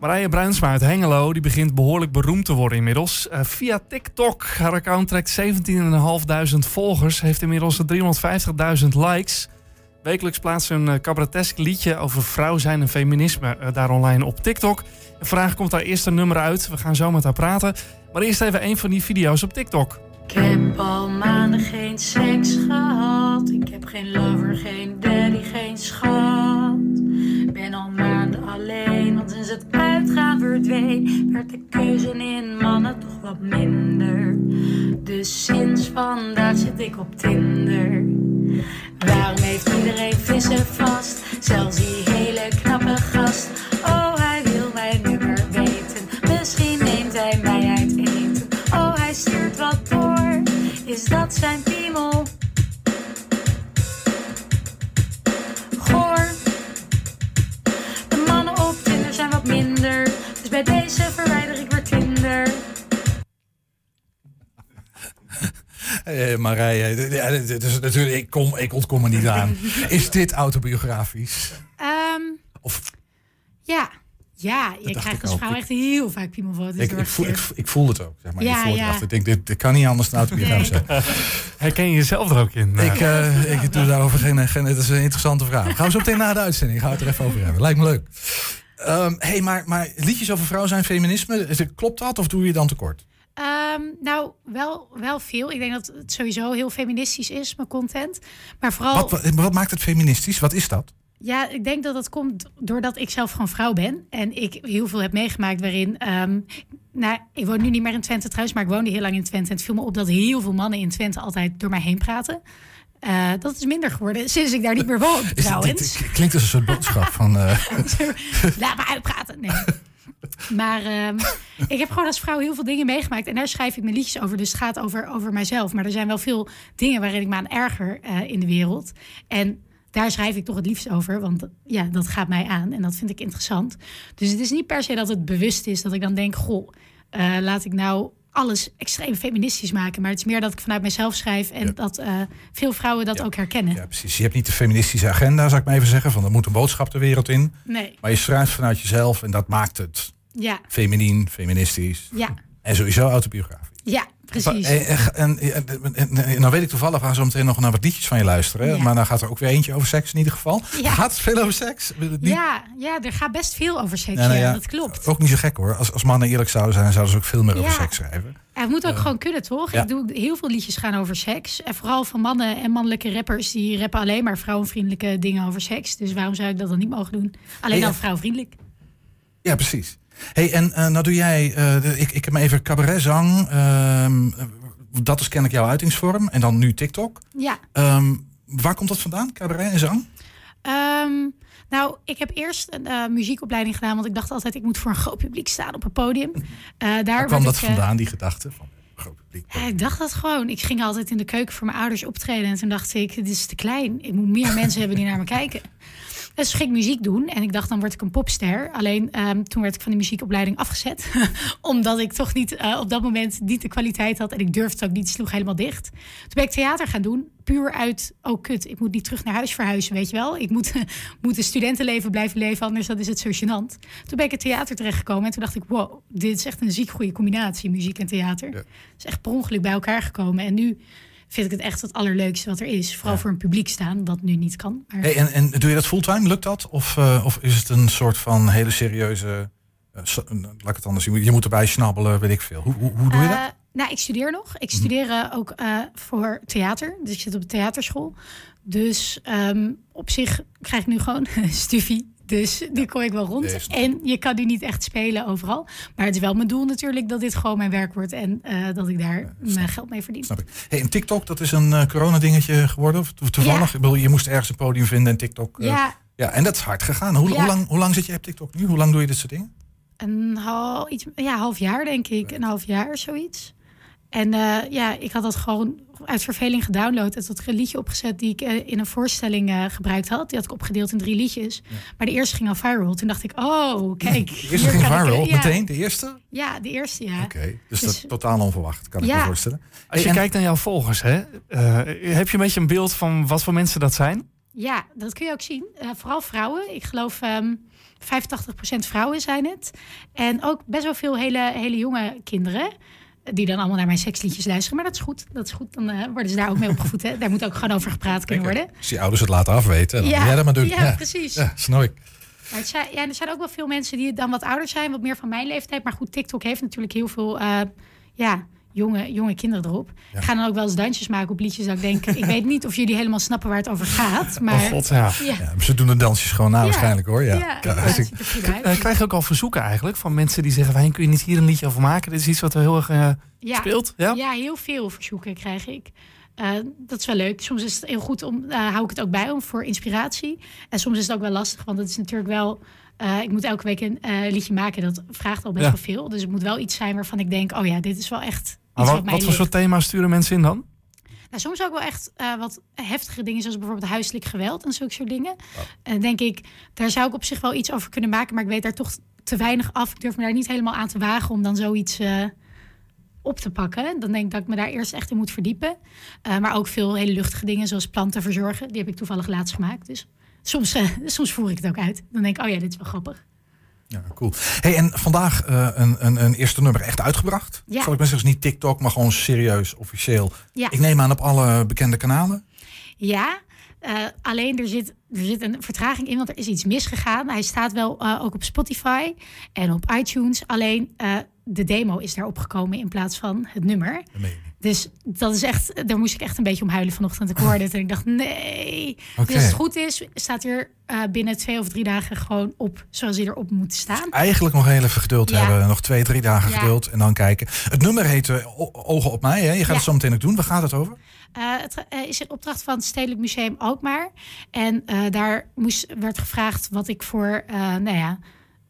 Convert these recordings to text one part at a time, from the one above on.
Marije Bruinsma uit Hengelo die begint behoorlijk beroemd te worden inmiddels. Uh, via TikTok. Haar account trekt 17.500 volgers. Heeft inmiddels 350.000 likes. Wekelijks plaatst ze een uh, cabaretesk liedje over vrouw zijn en feminisme uh, daar online op TikTok. En vandaag komt haar eerste nummer uit. We gaan zo met haar praten. Maar eerst even een van die video's op TikTok. Ik heb al maanden geen seks gehad. Ik heb geen lover, geen daddy, geen schat. Werd de keuze in mannen toch wat minder. Dus sinds vandaag zit ik op Tinder. Waarom heeft iedereen vissen vast? Zelfs die hele Hey, Marije, ja, dit is natuurlijk, ik, kom, ik ontkom er niet aan. Is dit autobiografisch? Um, of, ja. Ja, je krijgt als vrouw echt heel vaak piemelfoto's. Ik, ik, voel, ik, ik voel het ook. Zeg maar. Ja, ja. Ik denk, dit, dit kan niet anders dan autobiografisch nee. zijn. Herken je jezelf er ook in? Ik, uh, ik doe daarover geen, geen... Het is een interessante vraag. Gaan we zo meteen na de uitzending. Gaan we het er even over hebben. Lijkt me leuk. Um, hey, maar, maar liedjes over vrouw zijn feminisme, klopt dat of doe je dan tekort? Um, nou, wel, wel veel. Ik denk dat het sowieso heel feministisch is, mijn content. Maar vooral. Wat, wat, wat maakt het feministisch? Wat is dat? Ja, ik denk dat dat komt doordat ik zelf gewoon vrouw ben. En ik heel veel heb meegemaakt waarin. Um, nou, ik woon nu niet meer in Twente trouwens, maar ik woonde heel lang in Twente. En het viel me op dat heel veel mannen in Twente altijd door mij heen praten. Uh, dat is minder geworden sinds ik daar niet meer woon, is trouwens. Dit, dit klinkt als een soort boodschap van... Uh... Laat me uitpraten. Nee. Maar um, ik heb gewoon als vrouw heel veel dingen meegemaakt. En daar schrijf ik mijn liedjes over. Dus het gaat over, over mijzelf. Maar er zijn wel veel dingen waarin ik me aan erger uh, in de wereld. En daar schrijf ik toch het liefst over. Want ja, dat gaat mij aan. En dat vind ik interessant. Dus het is niet per se dat het bewust is dat ik dan denk... goh, uh, laat ik nou alles extreem feministisch maken. Maar het is meer dat ik vanuit mezelf schrijf en ja. dat uh, veel vrouwen dat ja. ook herkennen. Ja, precies. Je hebt niet de feministische agenda, zou ik maar even zeggen. Van er moet een boodschap de wereld in. Nee. Maar je schrijft vanuit jezelf en dat maakt het ja. feminien, feministisch. Ja. En sowieso autobiografisch. Ja, precies. En, en, en, en, nou weet ik toevallig, we gaan zo meteen nog naar wat liedjes van je luisteren. Ja. Maar dan gaat er ook weer eentje over seks in ieder geval. Ja. Gaat het veel over seks? Ja, ja, er gaat best veel over seks. Ja, nou ja, dat klopt. Ook niet zo gek hoor. Als, als mannen eerlijk zouden zijn, zouden ze ook veel meer over seks schrijven. Ja, het moet ook uh, gewoon kunnen, toch? Ik doe heel veel liedjes gaan over seks. En vooral van mannen en mannelijke rappers die rappen alleen maar vrouwenvriendelijke dingen over seks. Dus waarom zou ik dat dan niet mogen doen? Alleen dan vrouwvriendelijk. Ja, precies. Hey, en uh, nou doe jij, uh, de, ik, ik heb me even cabaretzang. Uh, dat is kennelijk jouw uitingsvorm. En dan nu TikTok. Ja. Um, waar komt dat vandaan, cabaret en zang? Um, nou, ik heb eerst een uh, muziekopleiding gedaan. Want ik dacht altijd, ik moet voor een groot publiek staan op een podium. Uh, daar waar kwam dat ik, vandaan, die gedachte? Van groot publiek? Ja, ik dacht dat gewoon. Ik ging altijd in de keuken voor mijn ouders optreden. En toen dacht ik, dit is te klein. Ik moet meer mensen hebben die naar me kijken. Dus ging muziek doen en ik dacht dan word ik een popster. Alleen um, toen werd ik van die muziekopleiding afgezet. Omdat ik toch niet uh, op dat moment niet de kwaliteit had. En ik durfde het ook niet, sloeg helemaal dicht. Toen ben ik theater gaan doen. Puur uit, oh kut, ik moet niet terug naar huis verhuizen, weet je wel. Ik moet, moet een studentenleven blijven leven, anders dat is het zo gênant. Toen ben ik het theater terechtgekomen en toen dacht ik... wow, dit is echt een ziek goede combinatie, muziek en theater. Ja. Het is echt per ongeluk bij elkaar gekomen. En nu vind ik het echt het allerleukste wat er is. Vooral ja. voor een publiek staan, dat nu niet kan. Maar... Hey, en, en doe je dat fulltime? Lukt dat? Of, uh, of is het een soort van hele serieuze... Uh, so, laat ik het anders zien. Je moet erbij snabbelen, weet ik veel. Hoe, hoe, hoe doe je dat? Uh, nou, ik studeer nog. Ik studeer uh, ook voor theater. Dus ik zit op de theaterschool. Dus um, op zich krijg ik nu gewoon studie. Dus die kom ik wel rond. En je kan die niet echt spelen overal. Maar het is wel mijn doel natuurlijk dat dit gewoon mijn werk wordt. En uh, dat ik daar ja, mijn geld mee verdien. Snap ik. Hey, en TikTok, dat is een uh, corona-dingetje geworden? Of toevallig? Ja. Ik bedoel, je moest ergens een podium vinden en TikTok... Uh, ja. ja. En dat is hard gegaan. Hoe, hoe, lang, hoe lang zit je op TikTok nu? Hoe lang doe je dit soort dingen? Een half, iets, ja, half jaar denk ik. Een half jaar, zoiets. En uh, ja, ik had dat gewoon uit verveling gedownload. Het had een liedje opgezet die ik uh, in een voorstelling uh, gebruikt had. Die had ik opgedeeld in drie liedjes. Ja. Maar de eerste ging al viral. Toen dacht ik, oh, kijk. De eerste ging viral? Ik, ja. Meteen? De eerste? Ja, de eerste, ja. Oké, okay. dus, dus, dat totaal onverwacht, kan ja. ik me voorstellen. Als je en... kijkt naar jouw volgers, hè, uh, heb je een beetje een beeld van wat voor mensen dat zijn? Ja, dat kun je ook zien. Eh, vooral vrouwen. Ik geloof ehm 85% vrouwen zijn het. En ook best wel veel hele, hele jonge kinderen. Die dan allemaal naar mijn seksliedjes luisteren. Maar dat is goed. Dat is goed. Dan eh, worden ze daar ook mee opgevoed. Hè? Daar moet ook gewoon over gepraat kunnen worden. Als die ouders het laten afweten, dan jij dat maar doen. ja, precies. Ja, snap ik. Maar zijn, ja, er zijn ook wel veel mensen die dan wat ouder zijn, wat meer van mijn leeftijd. Maar goed, TikTok heeft natuurlijk heel veel eh, ja, jonge, jonge kinderen erop. Ik ga dan ook wel eens dansjes maken op liedjes dat ik denk... ik weet niet of jullie helemaal snappen waar het over gaat. Maar, Oh god, ja. ja. Ja, ze doen de dansjes gewoon na Ja. waarschijnlijk hoor. Ja. Ik-. Eh, krijg je ook al verzoeken eigenlijk van mensen die zeggen... Wijn, kun je niet hier een liedje over maken? Dit is iets wat er heel erg eh, Ja. speelt. Ja? Ja, heel veel verzoeken krijg ik. Eh, dat is wel leuk. Soms is het heel goed om, eh, hou ik het ook bij om voor inspiratie. En soms is het ook wel lastig, want het is natuurlijk wel. Eh, ik moet elke week een eh, liedje maken. Dat vraagt al best Ja. wel veel. Dus het moet wel iets zijn waarvan ik denk: oh ja, dit is wel echt. Iets wat, wat, wat voor soort thema's sturen mensen in dan? Nou, soms ook wel echt eh, wat heftige dingen, zoals bijvoorbeeld huiselijk geweld en zulke soort dingen. En denk ik, daar zou ik op zich wel iets over kunnen maken, maar ik weet daar toch te weinig af. Ik durf me daar niet helemaal aan te wagen om dan zoiets op te pakken. Dan denk ik dat ik me daar eerst echt in moet verdiepen. Maar ook veel hele luchtige dingen, zoals planten verzorgen. Die heb ik toevallig laatst gemaakt. Dus soms, eh, soms voer ik het ook uit. Dan denk ik, oh ja, dit is wel grappig. Ja, cool. Hey, en vandaag eh, een, een, een eerste nummer echt uitgebracht. Ja. Zal ik maar zeggen, niet TikTok, maar gewoon serieus, officieel. Ja. Ik neem aan op alle bekende kanalen. Ja, eh, alleen er zit, er zit een vertraging in, want er is iets misgegaan. Hij staat wel ook op Spotify en op iTunes. Alleen de demo is daarop gekomen in plaats van het nummer. Niet. Dus dat is echt, daar moest ik echt een beetje om huilen vanochtend. Ik hoorde het en ik dacht, nee. Dus als het goed is, staat hier eh, binnen twee of drie dagen gewoon op zoals hij erop moet staan. Eigenlijk nog heel even geduld Ja. hebben. Nog twee, drie dagen Ja. geduld en dan kijken. Het nummer heet eh, Ogen op mij. Hè? Je gaat Ja. het zo meteen ook doen. Waar gaat het over? Eh, het is een opdracht van het Stedelijk Museum Alkmaar. En eh, daar moest, werd gevraagd wat ik voor nou ja,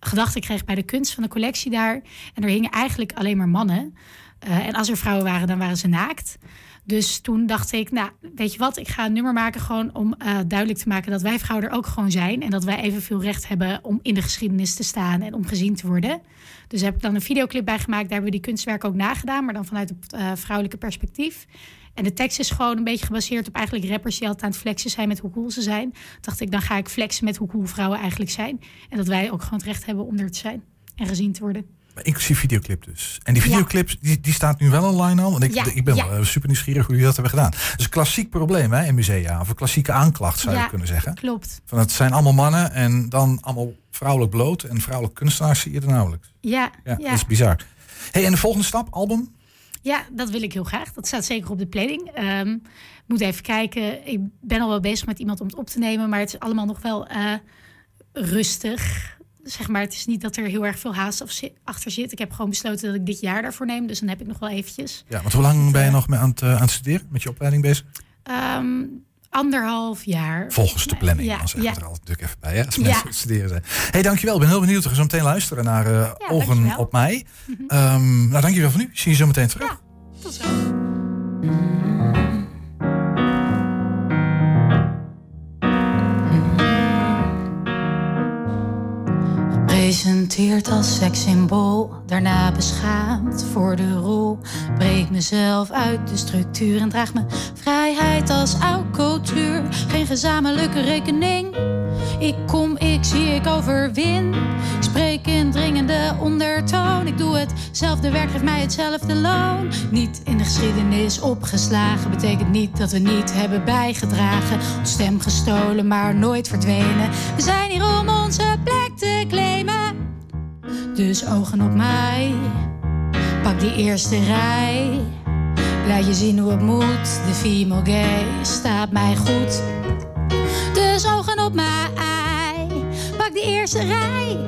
gedachten kreeg bij de kunst van de collectie daar. En er hingen eigenlijk alleen maar mannen. Eh, en als er vrouwen waren, dan waren ze naakt. Dus toen dacht ik, nou, weet je wat, ik ga een nummer maken gewoon om eh, duidelijk te maken dat wij vrouwen er ook gewoon zijn. En dat wij evenveel recht hebben om in de geschiedenis te staan en om gezien te worden. Dus heb ik dan een videoclip bij gemaakt. Daar hebben we die kunstwerken ook nagedaan, maar dan vanuit het eh, vrouwelijke perspectief. En de tekst is gewoon een beetje gebaseerd op eigenlijk rappers die altijd aan het flexen zijn met hoe cool ze zijn. Dacht ik, dan ga ik flexen met hoe cool vrouwen eigenlijk zijn. En dat wij ook gewoon het recht hebben om er te zijn en gezien te worden. Maar Inclusief videoclip dus. En die Ja. videoclip, die, die staat nu wel online al. Want ik, Ja, ik ben ja. super nieuwsgierig hoe jullie dat hebben gedaan. Dat is een klassiek probleem hè, in musea. Of een klassieke aanklacht zou je kunnen zeggen. Klopt. Van het zijn allemaal mannen en dan allemaal vrouwelijk bloot. En vrouwelijke kunstenaars zie je er nauwelijks. Ja, Ja, ja. dat is bizar. Hey, en de volgende stap, album? Ja, dat wil ik heel graag. Dat staat zeker op de planning. Ehm, moet even kijken. Ik ben al wel bezig met iemand om het op te nemen, maar het is allemaal nog wel eh, rustig. Zeg maar, het is niet dat er heel erg veel haast achter zit. Ik heb gewoon besloten dat ik dit jaar daarvoor neem. Dus dan heb ik nog wel eventjes. Ja, want hoe lang ben je nog mee aan het, eh, aan het studeren? Met je opleiding bezig? Ehm, anderhalf jaar. Volgens de planning. Ja, dan zeggen ja. er altijd natuurlijk even bij. Hè, als mensen studeren zijn. hey, dankjewel. Ik ben heel benieuwd. We gaan zo meteen luisteren naar eh, Ogen dankjewel. Op mij. Ehm, nou, dankjewel voor nu. Zie je zo meteen terug. Ja. Tot zo. Gepresenteerd als sekssymbool, daarna beschaamd voor de rol. Breek mezelf uit de structuur en draag mijn vrijheid als oud cultuur. Geen gezamenlijke rekening. Ik kom, ik zie, ik overwin. Ik spreek in dringende ondertoon. Ik doe hetzelfde werk, geef mij hetzelfde loon. Niet in de geschiedenis opgeslagen betekent niet dat we niet hebben bijgedragen. Ons stem gestolen, maar nooit verdwenen. We zijn hier om onze plek. Dus ogen op mij, pak die eerste rij. Laat je zien hoe het moet, de female gay staat mij goed. Dus ogen op mij, pak die eerste rij.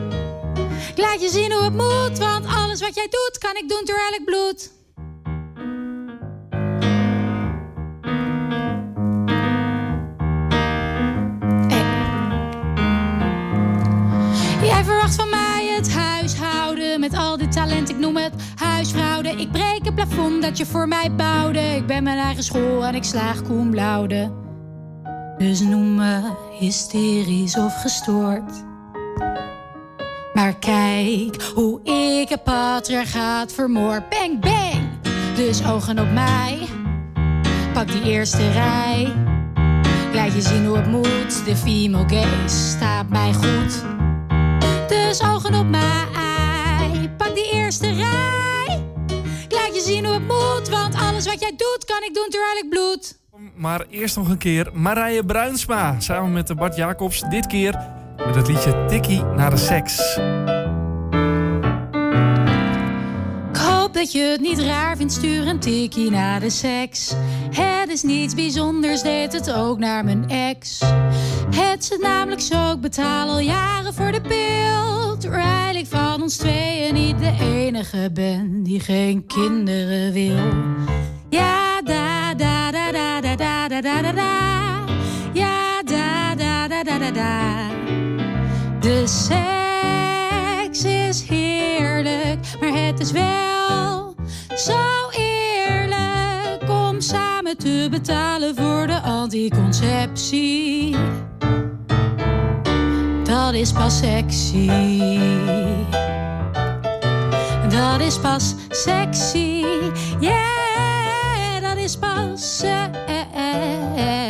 Laat je zien hoe het moet, want alles wat jij doet kan ik doen terwijl ik bloed. Het. Ik breek het plafond dat je voor mij bouwde. Ik ben mijn eigen school en ik slaag cum laude. Dus noem me hysterisch of gestoord. Maar kijk hoe ik het patriarchaat vermoor. Bang, bang! Dus ogen op mij. Pak die eerste rij. Laat je zien hoe het moet. De female gaze staat mij goed. Dus ogen op mij, jij doet kan ik doen terwijl ik bloed. Maar eerst nog een keer Marije Bruinsma. Samen met de Bart Jacobs. Dit keer met het liedje Tikkie naar de seks. Ik hoop dat je het niet raar vindt, stuur een tikkie naar de seks. Het is niets bijzonders, deed het ook naar mijn ex. Het zit namelijk zo, ik betaal al jaren voor de pil. Terwijl ik van ons tweeën niet de enige ben die geen kinderen wil. Ja, da da da da da da da da da da. Ja, da da da da da da. De seks is heerlijk, maar het is wel zo eerlijk om samen te betalen voor de anticonceptie. Dat is pas sexy. Dat is pas sexy. Yeah, espaço. É. é, é, é.